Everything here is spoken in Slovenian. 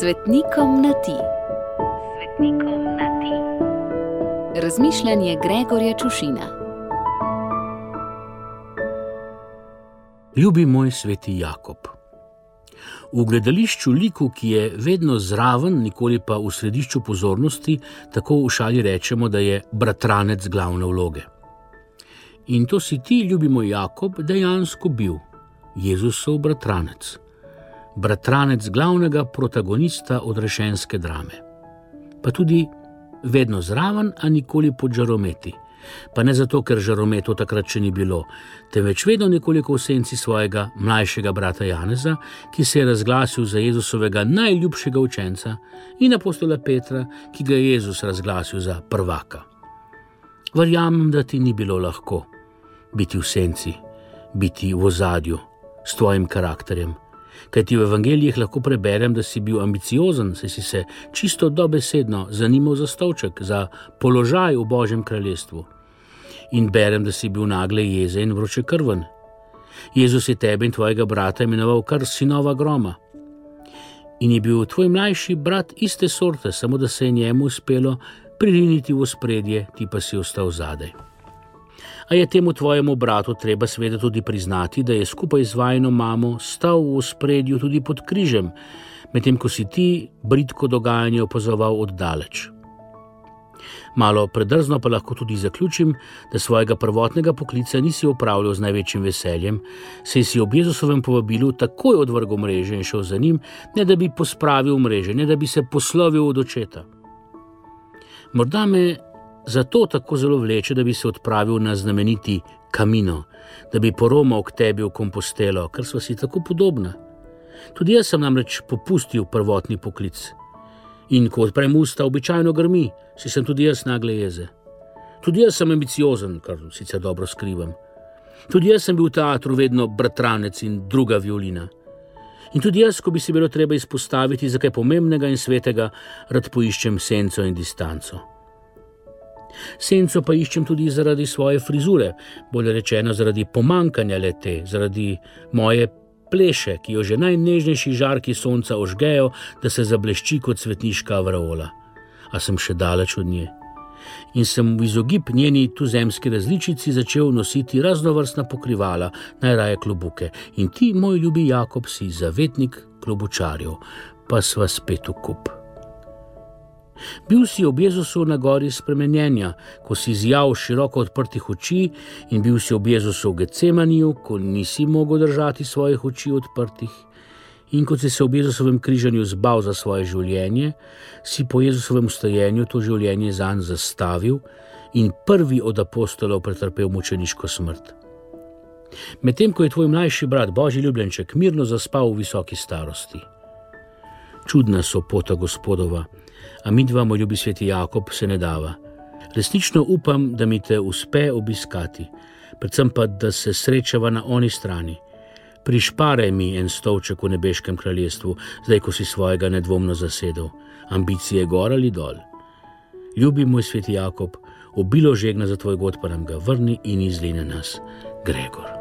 Svetnikom na ti. Svetnikom na ti. Razmišljanje Gregorja Čušina. Ljubi moj sveti Jakob. V gledališču liku, ki je vedno zraven, nikoli pa v središču pozornosti, tako v šali rečemo, da je bratranec glavne vloge. In to si ti, ljubi moj Jakob, dejansko bil, Jezusov bratranec bratranec glavnega protagonista odrešenske drame. Pa tudi vedno zraven, a nikoli pod žarometi. Pa ne zato, ker žarometov takrat še ni bilo, temveč vedno nekoliko v senci svojega mlajšega brata Janeza, ki se je razglasil za Jezusovega najljubšega učenca in apostola Petra, ki ga je Jezus razglasil za prvaka. Verjamem, da ti ni bilo lahko biti v senci, biti v ozadju s tvojim karakterjem. Kaj ti v evangelijih lahko preberem, da si bil ambiciozen, saj si se čisto dobesedno zanimal za stolček, za položaj v Božjem kraljestvu. In berem, da si bil nagle jezen in vroče krven. Jezus je tebe in tvojega brata imenoval kar sinova groma. In je bil tvoj mlajši brat iste sorte, samo da se je njemu uspelo pririniti v spredje, ti pa si ostal zadaj. A je temu tvojemu bratu treba seveda tudi priznati, da je skupaj z vajno mamo stal v spredju tudi pod križem, medtem ko si ti britko dogajanje opazoval oddaleč. Malo predrzno pa lahko tudi zaključim, da svojega prvotnega poklica nisi upravljal z največjim veseljem, saj si ob Jezusovem povabilu takoj odvrgel mreže in šel za njim, ne da bi pospravil mreže, ne da bi se poslovil od očeta. Morda me zato tako zelo vleče, da bi se odpravil na znameniti kamino, da bi poromal k tebi v kompostelo, ker smo si tako podobni. Tudi jaz sem namreč popustil prvotni poklic. In ko odprem usta, običajno grmi, si sem tudi jaz nagle jeze. Tudi jaz sem ambiciozen, kar sicer dobro skrivam. Tudi jaz sem bil v teatru vedno bratranec in druga violina. In tudi jaz, ko bi se bilo treba izpostaviti za kaj pomembnega in svetega, rad poiščem senco in distanco. Senco pa iščem tudi zaradi svoje frizure, bolje rečeno zaradi pomankanja lete, zaradi moje pleše, ki jo že najnežnejši žarki sonca ožgejo, da se zablešči kot svetniška avraola. A sem še daleč od nje. In sem v izogib njeni tuzemski različici začel nositi raznovrstna pokrivala, najraje klobuke. In ti, moj ljubi Jakob, si zavetnik klobučarjev, pa sva spet v kup. Bil si ob Jezusu na gori spremenjenja, ko si izjavil široko odprtih oči, in bil si ob Jezusu v Gecemaniju, ko nisi mogel držati svojih oči odprtih. In ko si se ob Jezusovem križanju zbal za svoje življenje, si po Jezusovem stojenju to življenje zanj zastavil in prvi od apostolov pretrpel mučeniško smrt. Medtem ko je tvoj mlajši brat, božji ljubljenček, mirno zaspal v visoki starosti. Čudna so pota gospodova a mi dva, moj ljubi sveti Jakob, se ne dava. Resnično upam, da mi te uspe obiskati, predvsem pa, da se srečava na oni strani. Prišparaj mi en stolček v nebeškem kraljestvu, zdaj ko si svojega nedvomno zasedel, ambicije gor ali dol. Ljubi moj sveti Jakob, obilo žegna za tvoj god, pa nam ga vrni in izline nas, Gregor.